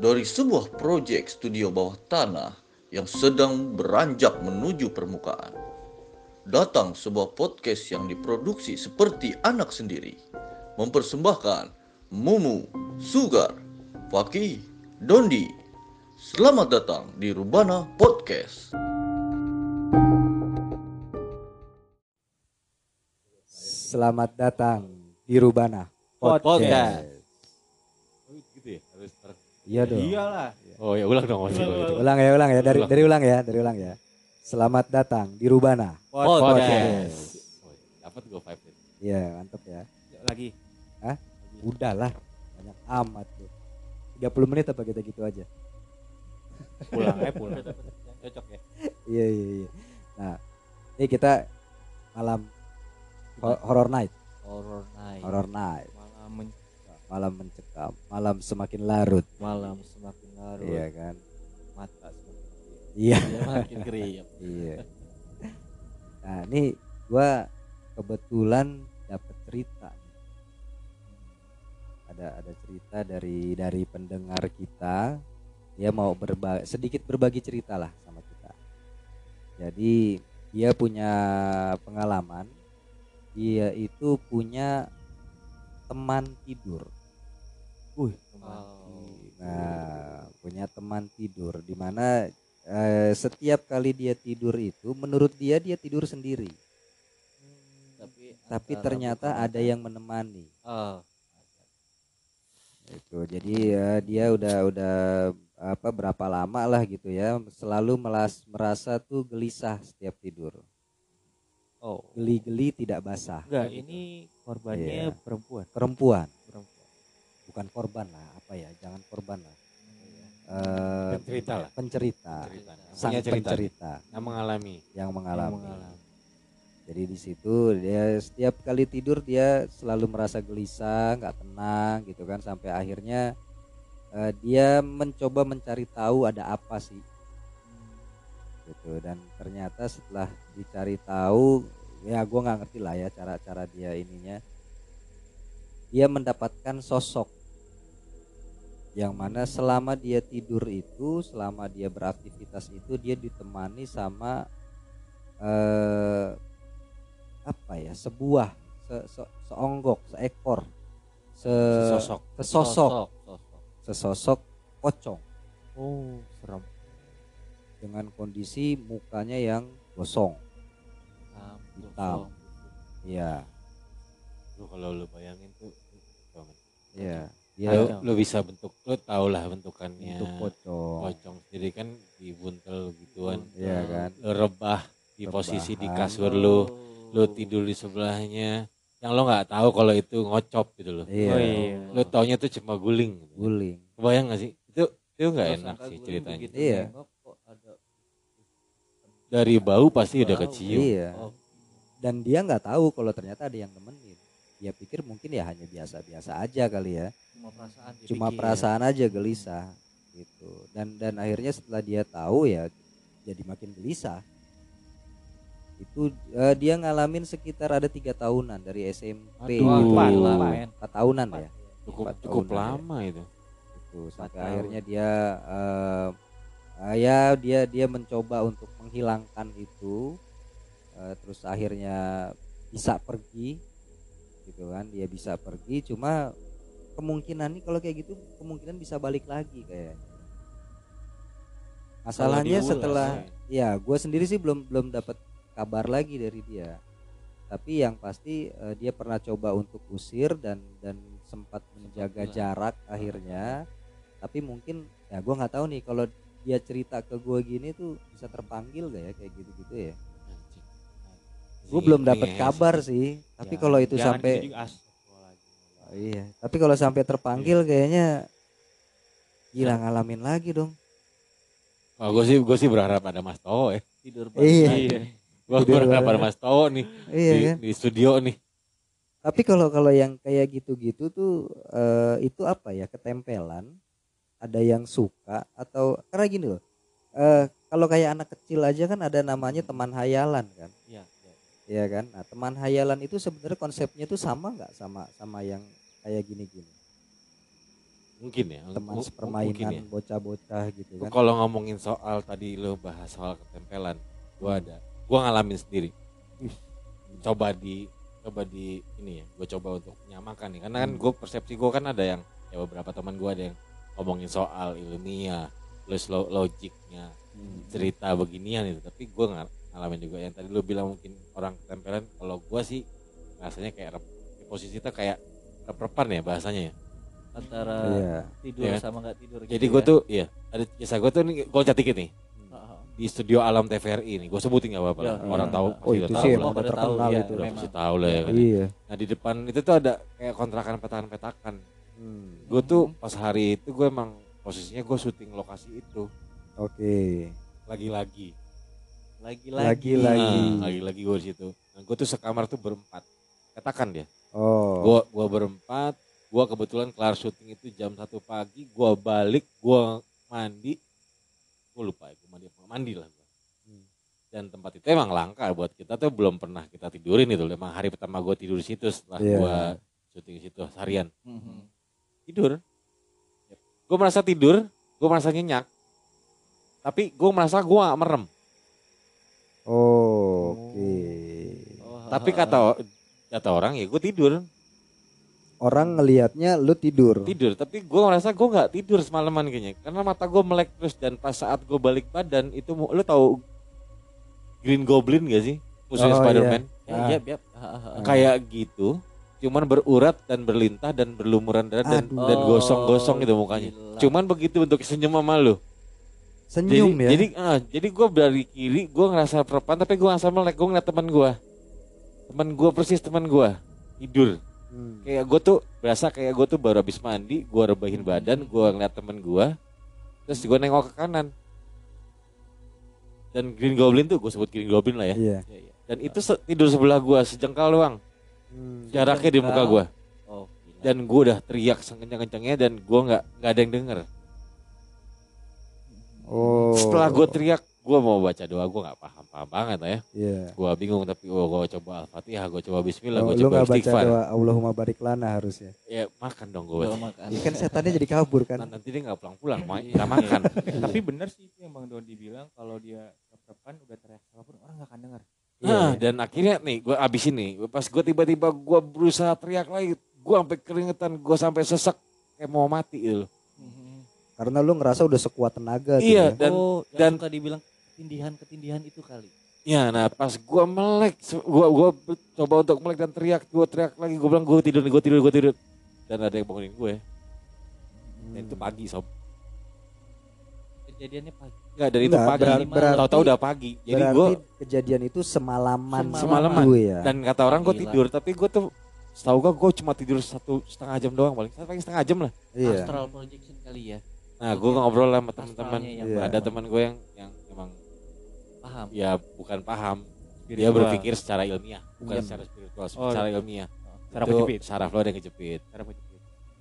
Dari sebuah proyek studio bawah tanah yang sedang beranjak menuju permukaan. Datang sebuah podcast yang diproduksi seperti anak sendiri. Mempersembahkan Mumu, Sugar, Faki, Dondi. Selamat datang di Rubana Podcast. Selamat datang di Rubana Podcast. Oh, Iya dong. Iyalah. oh ya ulang dong kalau gitu Ulang ya, ulang ya, dari Ulang. dari ulang ya, dari ulang ya. Selamat datang di Rubana. Podcast. oh, dapat gue five itu Iya, mantep ya. Lagi. Udahlah, banyak amat tuh. 30 menit apa kita gitu aja. Pulang eh pulang. Cocok ya. Iya, iya, iya. Nah, ini kita malam ho- horror night, Horror night. horror night. Malam Malam mencekam, malam semakin larut, malam semakin larut. iya kan? Mata semakin Iya. semakin kriuk. Iya. Nah, ini gua kebetulan dapat cerita. Ada ada cerita dari dari pendengar kita. Dia mau berbagi sedikit berbagi cerita lah sama kita. Jadi dia punya pengalaman. Dia itu punya teman tidur. Wih, Nah, punya teman tidur di mana eh, setiap kali dia tidur itu menurut dia dia tidur sendiri. tapi Tapi antara ternyata bukan ada yang menemani. Oh, Itu. Jadi ya dia udah udah apa berapa lama lah gitu ya selalu melas, merasa tuh gelisah setiap tidur. oh. Geli-geli tidak basah. Enggak, ini korbannya perempuan. Perempuan, Perempuan. Bukan korban lah, apa ya? Jangan korban lah. Eh, Pencerita lah. pencerita. cerita Sang punya cerita pencerita yang mengalami yang mengalami. Yang mengalami. Jadi di situ dia setiap kali tidur dia selalu merasa gelisah, nggak tenang gitu kan sampai akhirnya eh, dia mencoba mencari tahu ada apa sih gitu dan ternyata setelah dicari tahu ya gua nggak ngerti lah ya cara-cara dia ininya dia mendapatkan sosok yang mana selama dia tidur itu selama dia beraktivitas itu dia ditemani sama eh apa ya sebuah se, se- seonggok seekor se, Sesosok. sesosok Sosok. sesosok pocong Oh, serem. dengan kondisi mukanya yang gosong Hitam. Hitam. gosong. iya lu kalau lu bayangin tuh banget iya lu, dia lu bisa bentuk lu tau lah bentukannya. Untuk pocong. Pocong sendiri kan dibuntel gituan. Iya kan? lu rebah di posisi di Rebahan. kasur lu lu tidur di sebelahnya. Yang lo nggak tahu kalau itu ngocop gitu loh iya. Oh, iya. lu taunya tuh cuma guling. Gitu. guling. Kebayang gak sih? Itu itu nggak enak sih ceritanya. begitu Iya. dari bau pasti udah kecium. Iya. Oh, dan dia nggak tahu kalau ternyata ada yang nemenin dia pikir mungkin ya hanya biasa-biasa aja kali ya cuma perasaan cuma perasaan aja gelisah gitu dan dan akhirnya setelah dia tahu ya jadi makin gelisah itu eh, dia ngalamin sekitar ada tiga tahunan dari SMP Aduh. Empat lah, main. empat tahunan Empat. ya cukup Empat cukup tahunan ya. lama itu itu sampai tahun. akhirnya dia eh, eh, ya dia dia mencoba untuk menghilangkan itu eh, terus akhirnya bisa pergi gitu kan dia bisa pergi. Cuma kemungkinan nih kalau kayak gitu kemungkinan bisa balik lagi kayak. Masalahnya setelah ya. gue sendiri sih belum belum dapat kabar lagi dari dia. Tapi yang pasti eh, dia pernah coba untuk usir dan dan sempat menjaga jarak akhirnya. Tapi mungkin ya gue nggak tahu nih kalau dia cerita ke gue gini tuh bisa terpanggil gak ya kayak gitu gitu ya. Gue belum dapat ngeyel kabar sih. sih tapi Ya, kalau itu jangan sampai. Oh, iya tapi kalau sampai terpanggil kayaknya gila ngalamin lagi dong Oh, gue sih gue sih berharap ada Mas Towo ya. tidur Iya. bareng. Gue Tidur berharap ada. Mas Towo nih iya di, kan di studio nih. tapi kalau kalau yang kayak gitu-gitu tuh eh, itu apa ya ketempelan ada yang suka atau karena gini loh eh, kalau kayak anak kecil aja kan ada namanya teman hayalan kan Iya, Iya kan? Nah teman hayalan itu sebenarnya konsepnya tuh sama nggak sama sama yang kayak gini-gini? Mungkin ya teman sepermainan mungkin ya. bocah-bocah gitu kan? Kalau ngomongin soal tadi lo bahas soal ketempelan gua ada gua ngalamin sendiri. Coba di coba di ini ya gue coba untuk menyamakan nih. Karena kan gue persepsi gue kan ada yang ya beberapa teman gue ada yang ngomongin soal ilmiah plus lo- logiknya Hmm. cerita beginian itu. Tapi gue nggak ngalamin juga yang tadi lo bilang mungkin orang ketempelan kalau gue sih rasanya kayak rep, posisi kita kayak rep-repan ya bahasanya ya antara iya tidur Iya. sama nggak tidur jadi gitu gue ya. tuh iya ada kisah gue tuh nih gue catat nih Heeh. di studio alam TVRI nih gue sebutin nggak apa-apa lah. Ya, orang iya. tahu Oh, oh itu tahu sih lah. emang udah tahu, terkenal iya, itu udah pasti tahu lah ya kan. iya Nah di depan itu tuh ada kayak kontrakan petakan-petakan. Hmm. Gue tuh pas hari itu gue emang posisinya gue syuting lokasi itu oke lagi-lagi. Lagi-lagi Lagi-lagi. Nah, lagi-lagi gue di situ. Nah, gue tuh sekamar tuh berempat. Katakan dia. oh Gue gua berempat. Gue kebetulan kelar syuting itu jam satu pagi. Gue balik. Gue mandi. Gue lupa ya. Gue mandi apa? Mandi lah gue. Hmm. Dan tempat itu emang langka buat kita tuh belum pernah kita tidurin itu. Emang hari pertama gue tidur di situ setelah Iya. gue syuting di situ harian. Mhm. tidur gue merasa tidur gue merasa nyenyak tapi gue merasa gue merem oh, oke Oh, tapi kata kata orang ya gue tidur. Orang ngelihatnya lu tidur. Tidur tapi gue merasa gue nggak tidur semalaman kayaknya. Karena mata gue melek terus dan pas saat gue balik badan itu lu tahu Green Goblin gak sih? Musuhnya Oh, Spider-Man? iya, iya. Kayak gitu cuman berurat dan berlintah dan berlumuran darah dan, Aduh. dan gosong-gosong gitu mukanya. Gila. cuman begitu bentuk senyum sama lu senyum jadi, ya Jadi, ah, jadi gue dari kiri, gue ngerasa perpan, tapi gue ngerasa melek, gue ngeliat teman gue, teman gue persis teman gue tidur. Hmm. Kayak gue tuh berasa kayak gue tuh baru habis mandi, gue rebahin badan, gue ngeliat teman gue, terus gue nengok ke kanan. Dan Green Goblin tuh, gue sebut Green Goblin lah ya. iya Iya, iya. Dan itu se- tidur sebelah gue, sejengkal doang, Hmm. jaraknya di muka gue. Oh, gila. Dan gue udah teriak sekencang-kencangnya dan gue nggak nggak ada yang denger. Oh Setelah gue teriak, gue mau baca doa, gue nggak paham paham banget ya. iya gua bingung tapi oh, gua coba al-fatihah gua coba bismillah Oh, gua lu coba nggak baca istighfar doa Allahumma barik lana harusnya ya makan dong makan. Iya kan setannya jadi kabur kan Nah, nanti dia nggak pulang-pulang Iya. kita makan Tapi benar sih itu yang Bang Dodi bilang kalau dia rep-repan udah teriak apa pun orang nggak akan dengar. Iya. nah dan akhirnya nih gua abis ini pas gua tiba-tiba gua berusaha teriak lagi gua sampai keringetan gua sampai sesek kayak mau mati gitu loh. Mhm. Karena lu ngerasa udah sekuat tenaga Iya, ya. dan oh, dan- suka dibilang ketindihan-ketindihan itu kali. ya nah pas gua melek gua gua coba untuk melek dan teriak gua teriak lagi gua bilang gua tidur nih gua tidur gua tidur. Dan ada yang bangunin gue. Dan itu pagi sob. Kejadiannya pagi. Enggak, dan itu Enggak, pagi. berar- berarti- tahu-tahu udah pagi. Jadi gua kejadian itu semalaman Semalaman. gue ya dan kata orang gue Gila. tidur. Tapi gue tuh setahu gue gue cuma tidur satu setengah jam doang paling. Paling setengah jam lah. Iya. Astral projection kali ya. Nah gue ngobrol sama teman-teman yang Iya. ada teman gue yang yang emang paham. ya bukan paham dia Spiritual. berpikir secara ilmiah bukan Iya. secara spiritual Oh, secara ilmiah Saraf itu kejepit. saraf lo ada yang kejepit Saraf kejepit.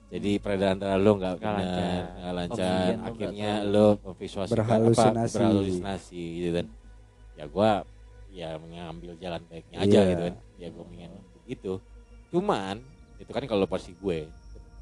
jadi peredaran darah lo nggak Nggak benar lancar. nggak lancar Oksigen akhirnya lo memvisuasikan Berhalusinasi. apa berhalusinasi gitu kan ya gue ya mengambil jalan baiknya aja Iya. gitu kan ya gue ingin begitu cuman itu kan kalau versi gue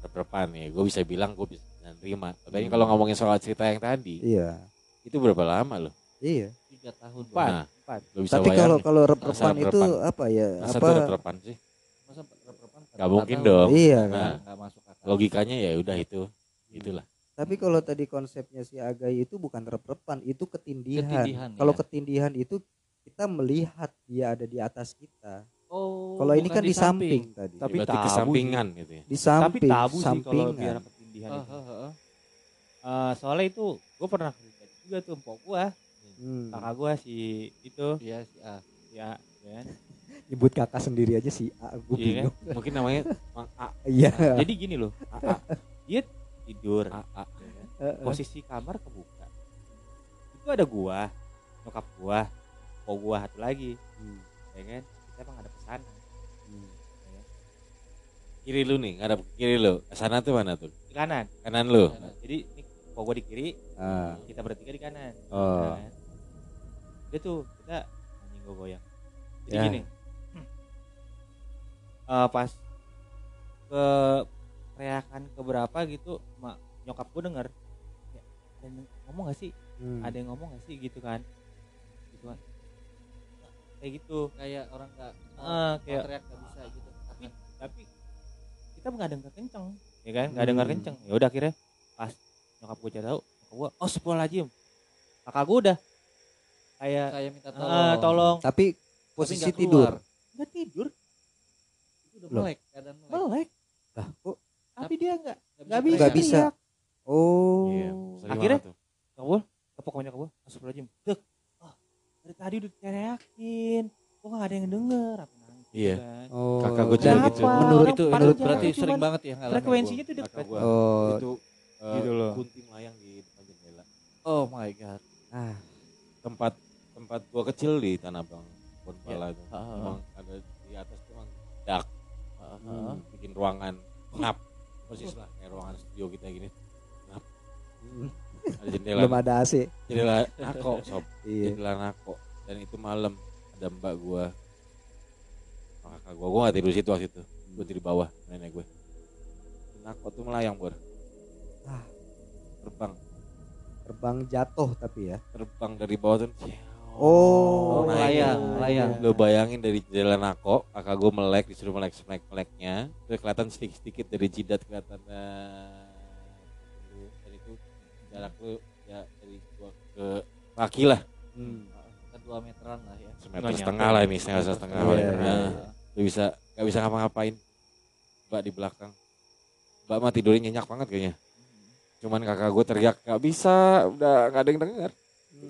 rep-repan ya gue bisa bilang gue bisa nerima tapi Hmm. kalau ngomongin soal cerita yang tadi. Iya. Itu berapa lama lo iya. Tiga tahun. Empat. nah Empat. lo bisa tapi kalau kalau rep-repan itu apa ya masa apa? rep-repan sih? Masa rep-repan Nggak mungkin dong. iya Nah, kan? Nggak masuk akal. logikanya ya udah itu. Itulah. Tapi kalau tadi konsepnya si Agai itu bukan rep-repan itu ketindihan, Ketindihan, kalau ya. ketindihan itu kita melihat dia ada di atas kita. Oh. kalau ini kan di samping, tadi. Tapi tabu kesampingan gitu ya. Di Tapi samping tabu sih kalau sampingan ketindihan Ah, itu. ah, ah. Eh, soalnya itu gue pernah kerja juga tuh empok gua, Hmm. kakak gua si itu Iya sih. Ah. ya, ya kan? nyebut kakak sendiri aja si A gue Iya kan? bingung mungkin namanya Mang A iya Jadi gini loh, A, A, dia tidur, A, A. ya kan? Heeh. posisi kamar kebuka. Itu ada gua, nyokap gua, kok gua satu lagi, Hmm. ya kan? Kita emang ada pesan. Kiri lu nih ngadap ke kiri lu sana tuh mana tuh Di kanan. kanan lu Jadi ini kok gua di kiri, Ah. kita bertiga di kanan. Oh. Ya kan? Dia tuh kita anjing gua goyang. Jadi Ya. gini. Eh, pas ke teriakan keberapa gitu, mak nyokap gue denger ya, ada yang ngomong gak sih Hmm. ada yang ngomong gak sih gitu kan gitu kan kayak gitu kayak orang nggak mau kayak- teriak nggak bisa gitu tapi tapi kita nggak dengar kenceng ya kan nggak Hmm. dengar kenceng ya udah akhirnya pas nyokap gue cari tahu gue oh sepuluh lajim kakak gue udah kayak kayak minta tolong ah, tolong Tapi Tapi posisi nggak tidur. nggak tidur itu udah Loh. melek keadaan melek melek Lah, kok tapi dia nggak nggak bisa Nggak bisa. teriak. Oh. Iya. sering Akhirnya- tuh. nyokap gue nyokap gue astagfirullah dek ah, dari tadi udah teriakin kok nggak ada yang denger aku Iya. kan. Oh. Kakak gue juga gitu. menurut itu menurut berarti cuman sering banget ya ngalamin frekuensinya deket gua. Oh. itu eh, Gitu loh. kunti melayang di depan jendela oh my god Ah, tempat tempat gua kecil di Tanah Abang Bonpala itu Ah, ah, emang ada di atas tuh emang dak ah, Hmm. ah. bikin ruangan ngap persis lah kayak ruangan studio kita gini ngap ada jendela belum ada AC. jendela nako sob Iya. jendela nako dan itu malam ada mbak gua sama kakak gua gua gak tidur situ waktu itu gua tidur di bawah nenek gue nako tuh melayang bor Ah. terbang Terbang jatuh tapi ya. terbang dari bawah tuh Oh, naik. layang, layang. Lo bayangin dari jendela nako, kakak gue melek, disuruh melek melek meleknya, terus kelihatan sedikit sedikit dari jidat kelihatan eh, dan itu jarak lu ya dari gua ke kaki lah, Hmm. Sekitar dua meteran lah ya semeter setengah lah ini, setengah setengah Iya, lah. iya, Nah, iya. Lu bisa gak bisa ngapa-ngapain, mbak di belakang, mbak mah tidurnya nyenyak banget kayaknya. Cuman kakak gue teriak gak bisa, udah gak ada yang denger.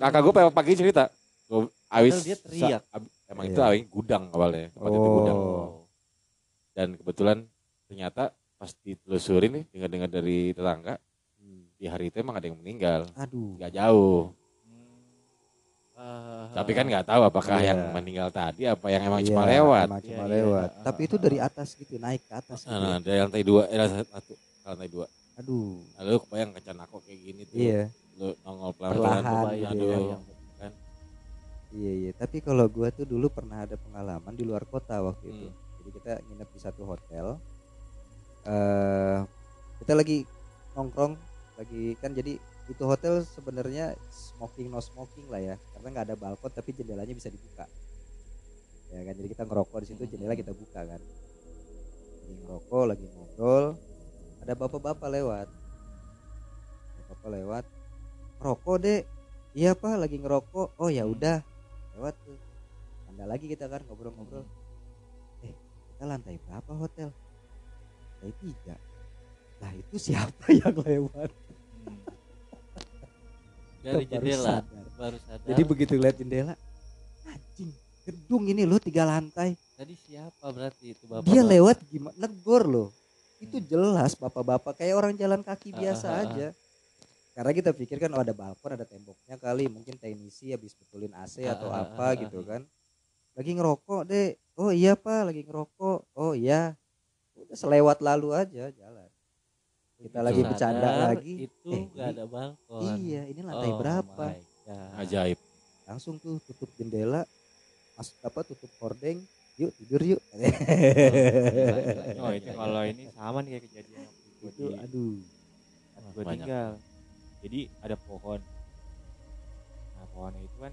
Kakak gue pagi cerita, gue awis dia teriak. sa- ab- emang Iya. itu awalnya gudang awalnya, tempat itu gudang. Oh. Dan kebetulan ternyata pas ditelusurin nih, dengar-dengar dari tetangga, di hari itu emang ada yang meninggal, Aduh. nggak jauh. Tapi kan nggak tahu apakah Iya. yang meninggal tadi apa yang emang Iya, cuma lewat. emang cuma Iya, iya. lewat. Ah, Tapi itu dari atas gitu, naik ke atas. Gitu. Nah, dari lantai dua, eh satu, lantai dua. Aduh. Lalu kebayang kecan aku kayak gini tuh, Iya, lu nongol Perlahan pelan-pelan, gitu aduh, ya. kan? iya, iya. Tapi kalau gua tuh dulu pernah ada pengalaman di luar kota waktu itu. Hmm. Jadi kita nginep di satu hotel. eh kita lagi nongkrong, lagi kan jadi itu hotel sebenarnya smoking no smoking lah ya, karena nggak ada balkon tapi jendelanya bisa dibuka. Ya kan, jadi kita ngerokok di situ jendela kita buka kan. Lagi ngerokok, lagi ngobrol, ada bapak-bapak lewat. Bapak lewat, rokok deh. Iya pak, lagi ngerokok. Oh ya udah, lewat tuh. Anda lagi kita kan ngobrol-ngobrol. Eh, kita lantai berapa hotel? Lantai tiga. Lah itu siapa yang lewat? Dari Baru jendela sadar. baru sadar Jadi begitu lihat jendela, anjing, gedung ini loh tiga lantai. tadi siapa berarti itu bapak Dia lewat gimana? Negor loh. Itu jelas bapak-bapak kayak orang jalan kaki biasa ah, ah, ah. aja. Karena kita pikir kan oh ada balkon, ada temboknya kali, mungkin teknisi habis betulin AC Ah, atau ah, apa gitu kan. Lagi ngerokok deh. Oh iya Pak, lagi ngerokok. Oh iya. Udah selewat lalu aja jalan. Kita lagi Sadar bercanda lagi. itu Eh, ada balkon Iya, ini lantai Oh berapa? Ajaib. Langsung tuh tutup jendela, masuk apa tutup hordeng, yuk tidur yuk. Oh itu kalau ini sama nih kayak kejadian waktu itu di aduh. gue tinggal. Jadi ada pohon. Nah pohonnya itu kan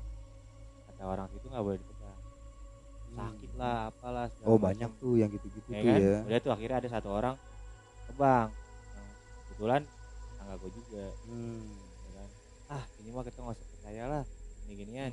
kata orang itu nggak boleh ditebang. Sakit lah, apalah. Oh macam. banyak tuh yang gitu-gitu ya tuh kan? ya. Udah tuh akhirnya ada satu orang tebang. Kebetulan tangga gue juga. Hmm. ya kan. Ah ini mah kita nggak usah percaya lah. Ini ginian.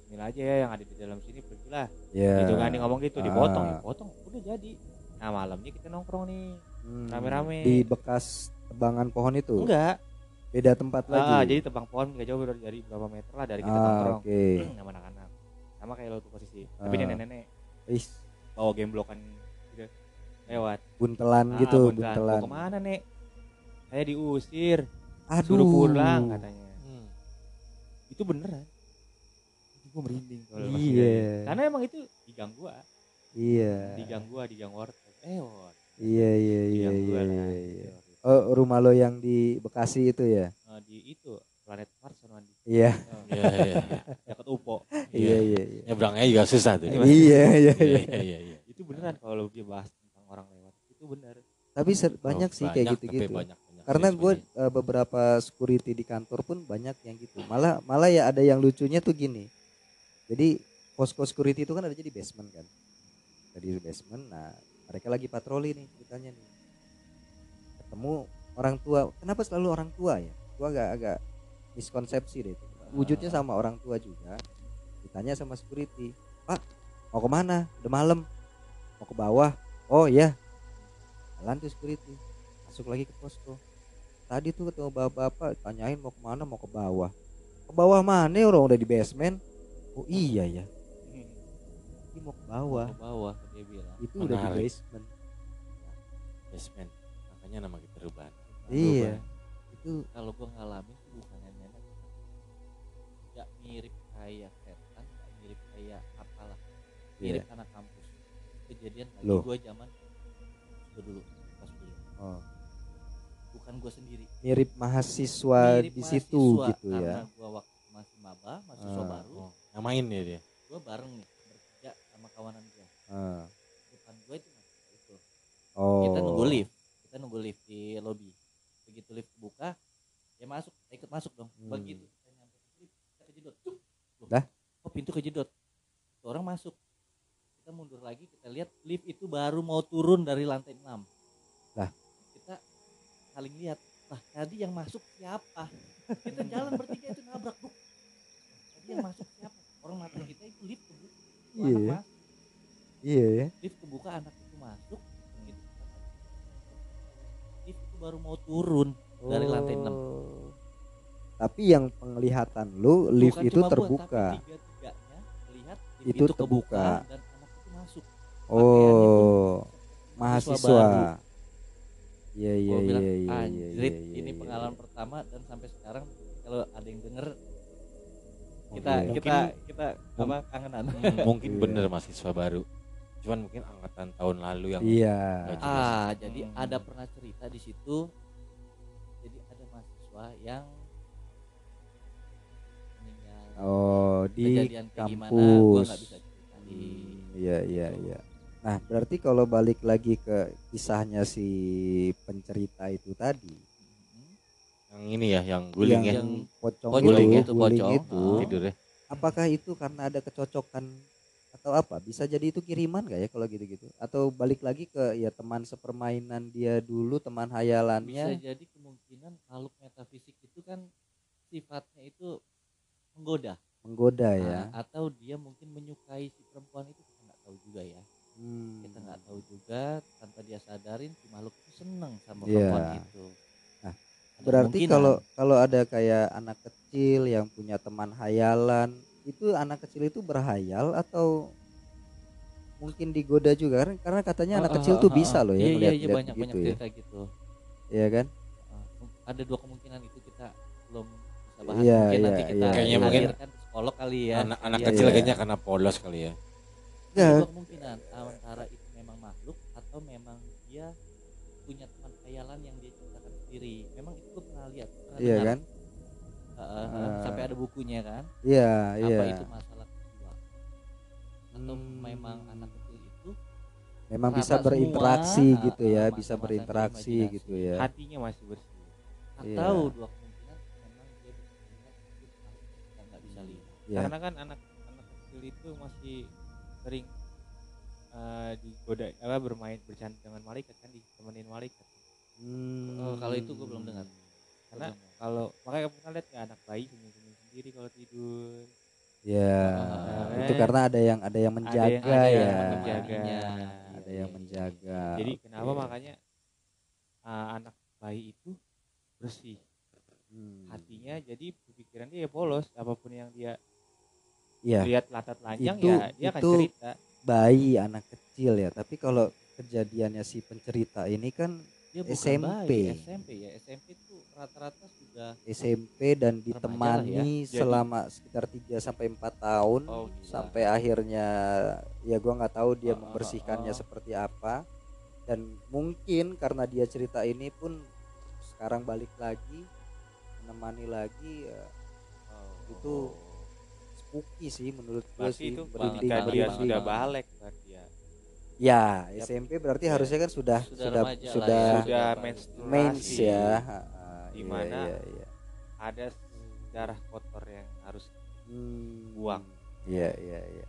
Bismillah aja ya yang ada di dalam sini pergilah. Ya. Gitu kan dia ngomong gitu dipotong, Ah. ya potong. Udah jadi. Nah malamnya kita nongkrong nih. Hmm. rame-rame. Di bekas tebangan pohon itu. Enggak. Beda tempat lagi. Ah, jadi tebang pohon nggak jauh dari, berapa meter lah dari kita Ah, nongkrong. oke. Sama anak-anak. Sama kayak lo tuh posisi. Ah. Tapi nenek-nenek Is, bawa gemblokan gitu lewat. buntelan Ah, gitu, buntelan. buntelan. Mau ke mana nek? Saya diusir, Aduh. suruh pulang katanya. Hmm. Itu beneran. Itu gue merinding kalau Iya. Karena emang itu di gang gua, Iya. di gang gua, di gang warteg. Eh, warteg. Iya iya iya iya iya. iya. Oh, rumah lo yang di Bekasi itu ya? Eh, di itu planet Mars sama di Iya. eh, Iya, iya. dekat UPO. Iya iya iya. Nyebrangnya juga susah tuh. Iya iya Iya, iya. iya, iya, iya. Itu beneran kalau dia bahas tentang orang lewat. Itu bener. Tapi ser- banyak Oh, sih kayak gitu-gitu. Banyak. Karena gue Security. beberapa security di kantor pun banyak yang gitu. Malah malah ya ada yang lucunya tuh gini. Jadi posko security itu kan ada di basement kan. Jadi di basement nah mereka lagi patroli nih ceritanya nih. Ketemu orang tua. Kenapa selalu orang tua ya? Gua agak agak miskonsepsi deh itu. Wujudnya sama orang tua juga. Ditanya sama security pak mau ke mana? Udah malam. Mau ke bawah? Oh iya. Jalan tuh security. Masuk lagi ke posko tadi tuh ketemu bapak-bapak tanyain mau ke mana mau ke bawah. Ke bawah mana orang udah di basement? Oh iya ya. Ini mau ke bawah. Ke bawah dia bilang. Itu udah di Menarik. basement. Basement. Makanya nama kita Ruban. Iya. Itu kalau gua ngalamin tuh bukannya nenek nggak mirip kayak setan nggak mirip kayak apalah. Mirip anak kampus. Kejadian lagi Loh. gua zaman gua dulu pas kuliah. Oh, bukan gua sendiri mirip mahasiswa mirip di situ mahasiswa, gitu ya karena gua waktu masih maba mahasiswa Ah. baru oh, yang main ya dia gua bareng nih bertiga sama kawanan gua Ah. depan gua itu itu oh kita nunggu lift kita nunggu lift di lobby begitu lift buka ya masuk ikut masuk dong Hmm. begitu kita nyampe lift kita kejedot. Loh, Dah? kok pintu kejedot orang masuk kita mundur lagi kita lihat lift itu baru mau turun dari lantai 6 Lah? kita saling lihat lah tadi yang masuk siapa? Kita jalan bertiga itu nabrak buk tadi yang masuk siapa? Orang mata kita itu lift kebuka Iya. ya. iya ya. Lift kebuka anak itu masuk. Masuk, lift itu baru mau turun dari lantai enam. Oh. tapi yang penglihatan lu lift Bukan itu gua, terbuka. tapi tiga-tiganya lihat lift Itu itu, kebuka, terbuka. dan anak itu masuk. Oh. Mahasiswa. mahasiswa. Iya iya iya iya iya anjrit iya, ini iya, pengalaman iya. pertama dan sampai sekarang kalau ada yang denger kita Oke. kita kita apa kangenan mungkin Iya. bener mahasiswa baru cuman mungkin angkatan tahun lalu yang iya ah jadi Hmm. ada pernah cerita di situ jadi ada mahasiswa yang meninggal oh di gimana gua kampus bisa ceritain Hmm, iya iya iya nah berarti kalau balik lagi ke kisahnya si pencerita itu tadi yang ini ya yang guling ya? Yang pocong, pocong itu, itu, guling pocong. itu. Ah. tidur ya. Apakah itu karena ada kecocokan atau apa? Bisa jadi itu kiriman gak ya kalau gitu-gitu? Atau balik lagi ke ya teman sepermainan dia dulu teman bisa hayalannya jadi kemungkinan makhluk metafisik itu kan sifatnya itu menggoda. Menggoda ya. Ah, atau dia mungkin menyukai si perempuan itu kita nggak tahu juga ya Hmm. kita nggak tahu juga tanpa dia sadarin si makhluk itu seneng sama Iya. perempuan itu. Nah, Ada berarti kalau kalau ada kayak anak kecil yang punya teman hayalan itu anak kecil itu berhayal atau mungkin digoda juga? Karena- karena katanya anak Ah, kecil ah, tuh ah, bisa ah. loh ya iya, iya, ngeliat iya, ngeliat banyak begitu banyak ya. cerita gitu. Iya kan? Ada dua kemungkinan itu kita belum bisa bahas. Iya, mungkin iya, nanti kita iya, Kayaknya hadirkan mungkin psikolog kali ya. anak-anak Iya, kecil iya. kayaknya karena polos kali ya ada Enggak. dua kemungkinan antara itu memang makhluk atau memang dia punya teman khayalan yang dia ciptakan sendiri memang itu gue pernah lihat pernah iya dengar. kan Heeh, heeh, Ah. sampai ada bukunya kan iya iya apa itu masalah jiwa atau Hmm. memang anak kecil itu memang bisa semua, berinteraksi ah, gitu ya masa-masa bisa berinteraksi imajinasi. gitu ya hatinya masih bersih Iya. atau dua kemungkinan memang dia bisa kita nggak bisa lihat ya karena kan anak anak kecil itu masih sering eh, digoda apa bermain bercanda dengan malaikat kan ditemenin malaikat. Hmm. Oh, kalau itu gue belum dengar. Karena kalau makanya pernah lihat nggak anak bayi senyum senyum sendiri kalau tidur? Ya Ah, itu eh. karena ada yang ada yang ada menjaga yang ada ya. yang menjaga. Ada yang menjaga. Jadi Oke. kenapa makanya eh, anak bayi itu bersih? Hmm. hatinya jadi pikiran dia ya polos. Apa pun yang dia Iya, lihat latar telanjang Itu- ya dia akan itu cerita bayi anak kecil ya. Tapi kalau kejadiannya si pencerita ini kan dia bukan SMP. bayi, SMP ya SMP itu rata-rata sudah SMP dan ditemani Jadi- selama sekitar 3 sampai 4 tahun oh, gila. sampai akhirnya ya gua nggak tahu dia ah, membersihkannya ah. seperti apa. Dan mungkin karena dia cerita ini pun sekarang balik lagi menemani lagi ya, Oh. itu spooky sih menurut gue berarti sih itu ketika dia sudah balik berarti ya Ya, SMP berarti harusnya kan sudah Sudah sudah sudah, ya. sudah mens ya. Di iya, mana iya, iya. ada darah kotor yang harus Hmm, buang. Iya, iya, iya.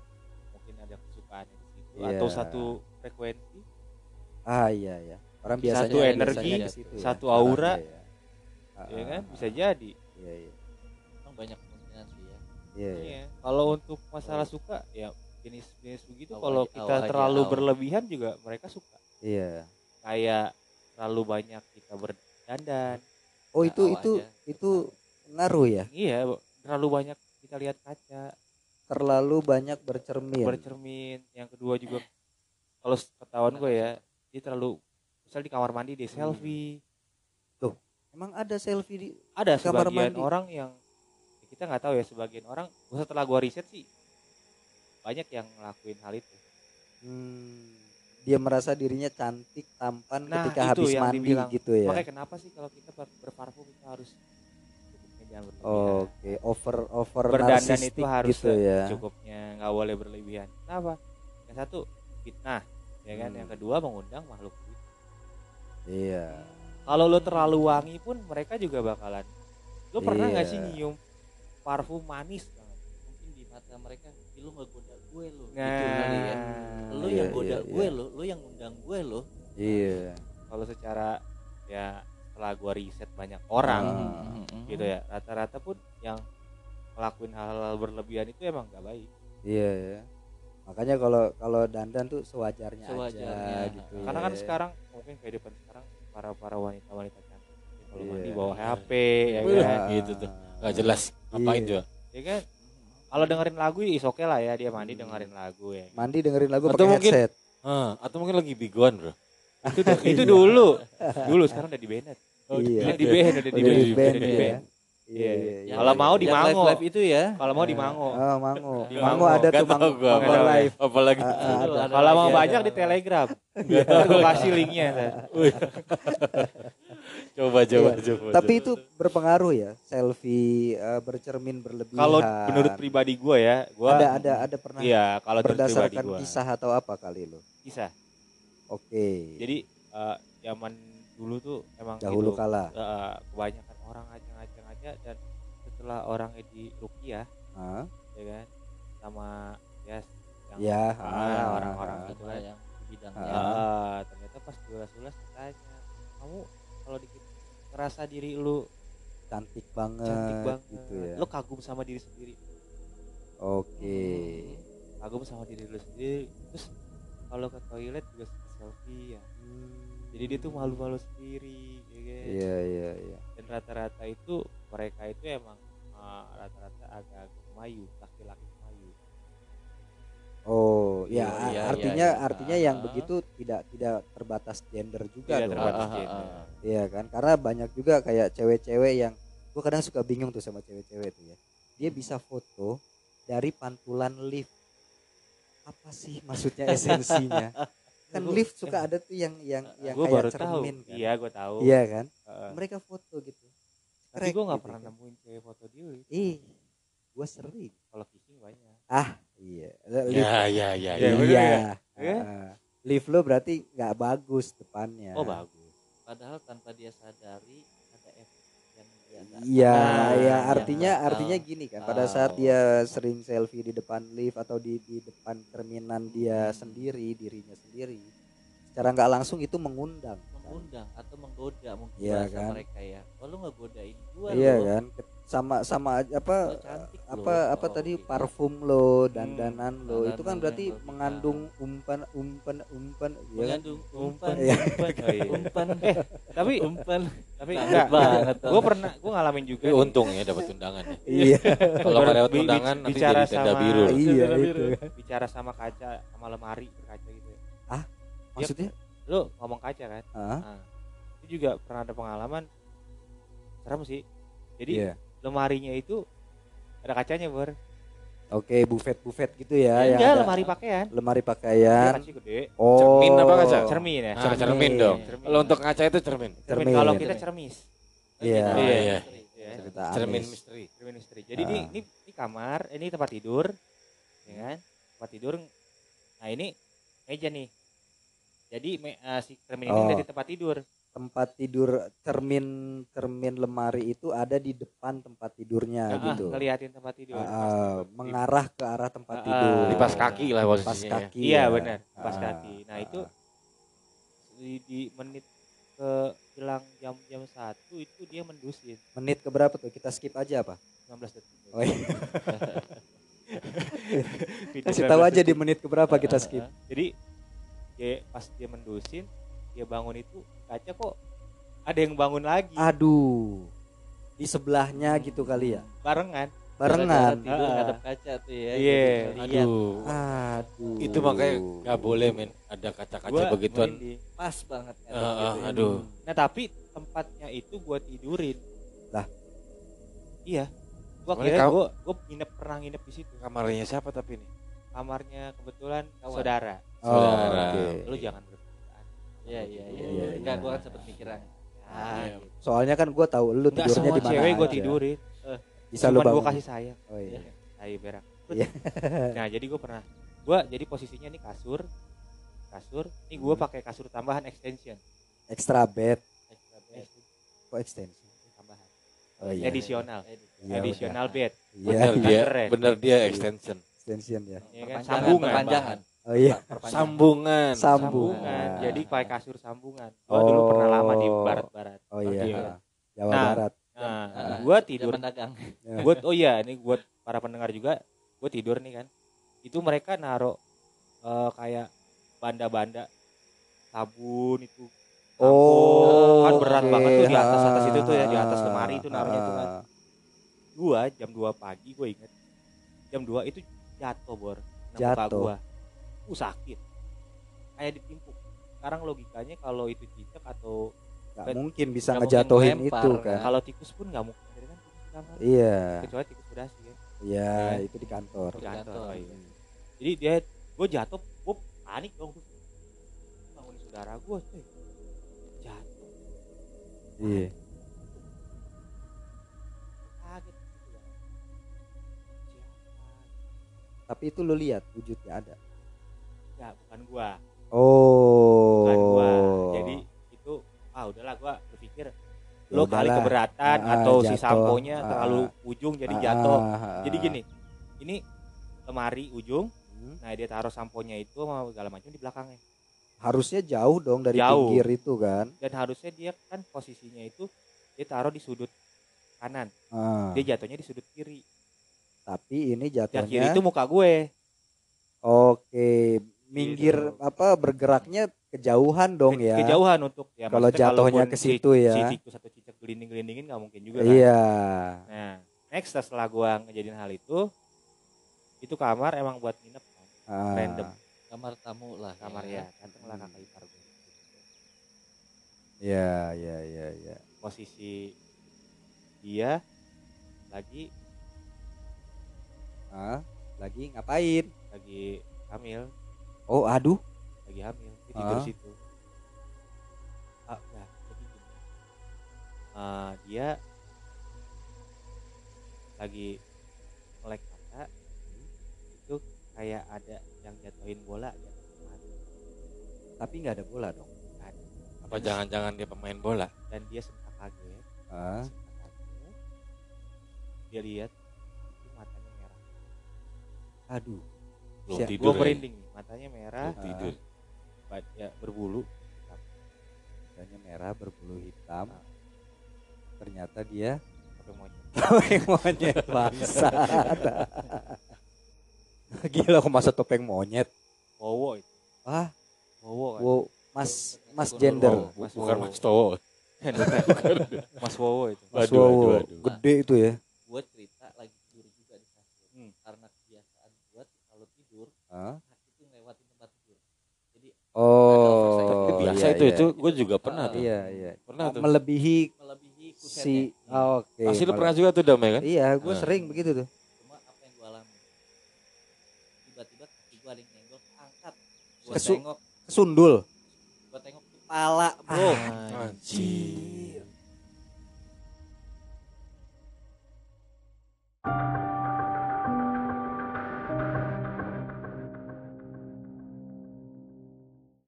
mungkin ada kesukaan di situ Iya. atau satu frekuensi Ah, iya, iya. Orang Satu biasanya energi, biasanya situ ya. satu aura. Iya, iya. Ah, ya ah, kan ah, bisa jadi Iya, iya. Emang banyak ya. Iya, iya. Iya. kalau untuk masalah suka ya jenis-jenis begitu Awal kalau kita awal terlalu awal. berlebihan juga mereka suka Iya. kayak terlalu banyak kita berdandan Oh, Nah, itu itu aja. itu ngaruh ya. iya terlalu banyak kita lihat kaca Terlalu banyak bercermin. bercermin yang kedua juga kalau ketahuan gue ya dia terlalu misal di kamar mandi dia Hmm. selfie Emang ada selfie di ada Kamar sebagian mandi. orang yang ya kita nggak tahu ya sebagian orang setelah gua riset sih banyak yang ngelakuin hal itu Hmm, dia merasa dirinya cantik, tampan Nah, ketika habis yang mandi dibilang. gitu ya. makanya kenapa sih kalau kita ber- berparfum itu harus Oke, over over berdandan itu harus gitu ya. cukupnya nggak boleh berlebihan kenapa yang satu fitnah ya kan Hmm. yang kedua mengundang makhluk. Iya. kalau lo terlalu wangi pun mereka juga bakalan lo pernah nggak Iya. sih nyium parfum manis banget Mungkin di mata mereka, "Ih, lu nggak goda gue lo. nah Gitu kali ya. Lu Iya, yang goda iya, gue iya. lo, lu yang undang gue lo. Iya. kalau secara ya setelah gua riset banyak orang Ah. gitu ya rata-rata pun yang ngelakuin hal-hal berlebihan itu emang nggak baik Iya ya. Makanya kalau kalau dandan tuh sewajarnya, Sewajarnya. aja gitu ya. karena kan sekarang mungkin kehidupan sekarang para para wanita wanita cantik kalau Iya. mandi bawa HP ya kan gitu tuh. Gak jelas ngapain Iya. juga. ya kan kalau dengerin lagu is oke lah ya dia mandi dengerin lagu ya Mandi dengerin lagu Atau pakai mungkin- headset. Ah, atau mungkin lagi bigoan bro. itu itu dulu dulu sekarang udah di banned Iya. udah di band udah di Udah di band udah di ya. band Iya, Iya. iya, iya. Kalau mau di Mango. live-live itu ya. kalau mau di Mango Oh, Mango. Di Mango Mango. ada Gak tuh Mango, gua Mango apa. live. Apalagi ada kalau mau ada. banyak di Telegram ntar gue kasih linknya coba coba Iya. coba. Tapi itu berpengaruh ya, selfie eh, bercermin berlebihan. kalau menurut pribadi gue ya gue ada ada ada pernah iya kalau menurut pribadi berdasarkan kisah atau apa kali lo? kisah Oke. jadi eh, zaman dulu tuh emang dahulu gitu, kala. eh, kebanyakan aja dan setelah orang di rukiah Hah? ya kan sama ya yang Ya, ah, ah, orang-orang ah, gitu kan yang di Ya, bidangnya. ternyata pas ulas-ulas ditanya kamu kalau dikit ngerasa diri lu Cantik banget. cantik banget gitu ya. lu kagum sama diri sendiri Oke. kagum sama diri lu sendiri terus kalau ke toilet juga selfie ya jadi dia tuh malu-malu sendiri ya kan? Iya iya iya. Rata-rata itu mereka itu emang uh, rata-rata agak-agak Melayu laki-laki Melayu Oh, Iya, ya iya, artinya iya. artinya yang begitu tidak tidak terbatas gender juga Tidak dong. terbatas gender. Iya kan? Karena banyak juga kayak cewek-cewek yang gua kadang suka bingung tuh sama cewek-cewek tuh ya. Dia bisa foto dari pantulan lift. Apa sih maksudnya esensinya? kan Gua- lift suka ada tuh yang yang yang gue kayak baru tahu cermin kan. iya gue tahu Iya kan? Mereka foto gitu. tapi gue nggak gitu pernah kan. nemuin cewek foto di lift Ih, gua sering. kalau kissing banyak Iya. Ya ya ya. Iya, ya. Iya. ya? Iya. Ah. Lift lo berarti nggak bagus depannya. oh bagus Padahal tanpa dia sadari ada efek yang dia Iya, Nah, ya yang artinya nggak artinya tahu. gini kan. Pada saat dia sering selfie di depan lift atau di di depan cerminan dia sendiri, dirinya sendiri, secara nggak langsung itu mengundang. Kan. mengundang atau menggoda mungkin Iya bahasa kan? mereka ya. Oh lu nggak godain gua Iya lo. kan? Sama sama aja apa apa lo. apa Oh, tadi gitu. parfum lo, dandanan lo, itu kan berarti yang lo mengandung umpan umpan umpan ya kan? mengandung umpan Iya. umpan oh, iya. umpan tapi umpan tapi enggak banget gue pernah gue ngalamin juga Tapi untung ya dapat undangan ya. Iya, Kalau nggak dapat undangan nanti bicara jadi tenda sama- biru. loh. iya itu. kan. bicara sama kaca sama lemari berkaca gitu ya. Maksudnya? Lu ngomong kaca kan Ah, nah, itu juga pernah ada pengalaman serem sih jadi iya. lemarinya itu ada kacanya ber Oke, buffet-buffet gitu ya, yang enggak ada lemari pakaian lemari pakaian. gede Oh. Cermin apa kaca? cermin ya Ah, Cermin. cermin dong. Cermin. Kalau untuk kaca itu cermin. cermin Cermin. kalau kita cermis Iya. Oh, Iya, iya. ya. Cerita Cermin misteri. cermin istri jadi ini, Ah. ini ini kamar ini tempat tidur ya kan tempat tidur nah ini meja nih jadi me- eh, si cermin ini Oh. dari tempat tidur tempat tidur cermin cermin lemari itu ada di depan tempat tidurnya Nah, gitu ngeliatin tempat tidur Pas ah, tidur. mengarah ke arah tempat Ah, tidur. Di pas kaki lah pas posisinya. ya. kaki iya ya. benar pas Ah, kaki nah ah, itu di, di menit ke hilang jam jam satu itu dia mendusin menit ke berapa tuh kita skip aja apa 19 detik Oh, iya. Kasih 19 tahu aja di menit ke berapa kita skip jadi dia pas dia mendusin dia bangun itu kaca kok ada yang bangun lagi aduh di sebelahnya gitu kali ya barengan barengan tidur Ah. ngadep kaca tuh ya. Iya. ngeliat. Aduh. aduh Itu makanya nggak boleh men ada kaca-kaca Gua begituan. merinding. Pas banget gitu ah, ya. aduh. nah tapi tempatnya itu gua tidurin Lah? iya gua kira kau- gua gua nginep pernah nginep di situ Kamarnya siapa tapi nih? kamarnya kebetulan Kawan. saudara oh, oke. lu jangan berpikiran Iya iya iya. Iya, iya. Enggak iya. gua kan sempet mikiran. Ah, Iya. gitu. soalnya kan gue tahu lu Enggak tidurnya di mana cewek gua tidurin bisa Cuman lu gua bangun kasih sayang oh iya tai berak Iya. nah jadi gua pernah gua jadi posisinya nih kasur kasur ini gua Hmm. pakai kasur tambahan extension extra bed extra bed kok extension tambahan oh iya additional Edit. Iya, additional udah. bed iya Bener iya. dia, bener dia extension. extension ya ya kan? Sambungan perpanjangan. Oh iya. Sambungan. Sambungan. sambungan jadi pakai kasur sambungan gua dulu pernah lama di Oh. barat-barat oh iya Iya. Jawa Nah, Barat nah Ah, gua tidur dagang. Ya. buat oh iya ini buat para pendengar juga gue tidur nih kan itu mereka naruh eh, kayak banda-banda sabun itu oh kan berat oke. banget tuh di atas atas itu tuh ya di Ah, atas lemari itu naruhnya tuh kan ah. gua jam 2 pagi gue inget jam 2 itu jatuh bor Nah, Jatuh. gua uh sakit. Kayak ditimpuk sekarang logikanya kalau itu cicak atau Nggak mungkin bisa mungkin ngejatuhin melempar, itu kan? kalau tikus pun nggak mungkin. Jadi kan tikus kamar iya. Kecuali tikus berdasi kan iya Ya. itu di kantor. Di kantor, kantor. iya. jadi dia gue jatuh gue panik dong gue bangunin saudara gue cuy jatuh. Iya. Kaget gitu ya. Tapi itu lu lihat wujudnya ada ya bukan gua. Oh. Bukan gua. Jadi itu ah udahlah gua berpikir Ya lo kali keberatan Ah, atau si jatuh. samponya Ah, terlalu ujung jadi Ah, jatuh. ah, ah, jadi ah. gini ini lemari ujung Hmm. nah dia taruh samponya itu sama segala macam di belakangnya. Harusnya jauh dong dari Jauh. pinggir itu kan? Dan harusnya dia kan posisinya itu dia taruh di sudut kanan. Ah, dia jatuhnya di sudut kiri. Tapi ini yang kiri jatuhnya itu muka gue. Oke minggir Gitu. apa bergeraknya kejauhan dong Ke- ya kejauhan untuk ya Kalau jatuhnya ke si- situ ya. si tikus atau cicak gelinding gelindingin nggak mungkin juga kan iya nah next setelah gua ngejadiin hal itu itu kamar emang buat nginep kan Ah, random Kamar tamu lah. kamar ya. ya datanglah Hmm. kakak ipar gue iya iya iya iya posisi dia lagi ah lagi ngapain lagi hamil oh aduh. Lagi hamil dia tidur Ah. situ. Ah ya jadi gini. Ah, dia lagi melek kaca itu kayak ada yang jatuhin bola lemari tapi nggak ada bola dong. Kan Apa jangan-jangan dia pemain bola? dan dia sempat kaget. Sempat kaget. Dia lihat itu matanya merah. Aduh Belum Siap. tidur. gue ya? merinding nih matanya merah Belum tidur. ba- ya berbulu Matanya merah berbulu hitam ternyata dia pakai monyet topeng monyet bangsa gila kok masa topeng monyet wowo itu ah wowo kan wow mas mas gender Oh, Mas Bukan Wowo. Mas Towo. mas wowo itu mas Waduh, wow waduh, waduh. gede itu ya Gue cerita lagi tidur juga di kasur. Hmm. Karena kebiasaan gue kalau ah tidur. Jadi oh Biasa iya, itu iya. itu gue juga pernah tuh. iya iya Pernah tuh. melebihi melebihi kusennya. si ah, oke Pasti lu mele- pernah juga tuh damai kan? iya gue Ah. sering begitu tuh Cuma apa yang gue alami? Tiba-tiba kaki gue ada yang nyenggol angkat. Gue Kesu- tengok, kesundul gue tengok kepala bro. Anjir.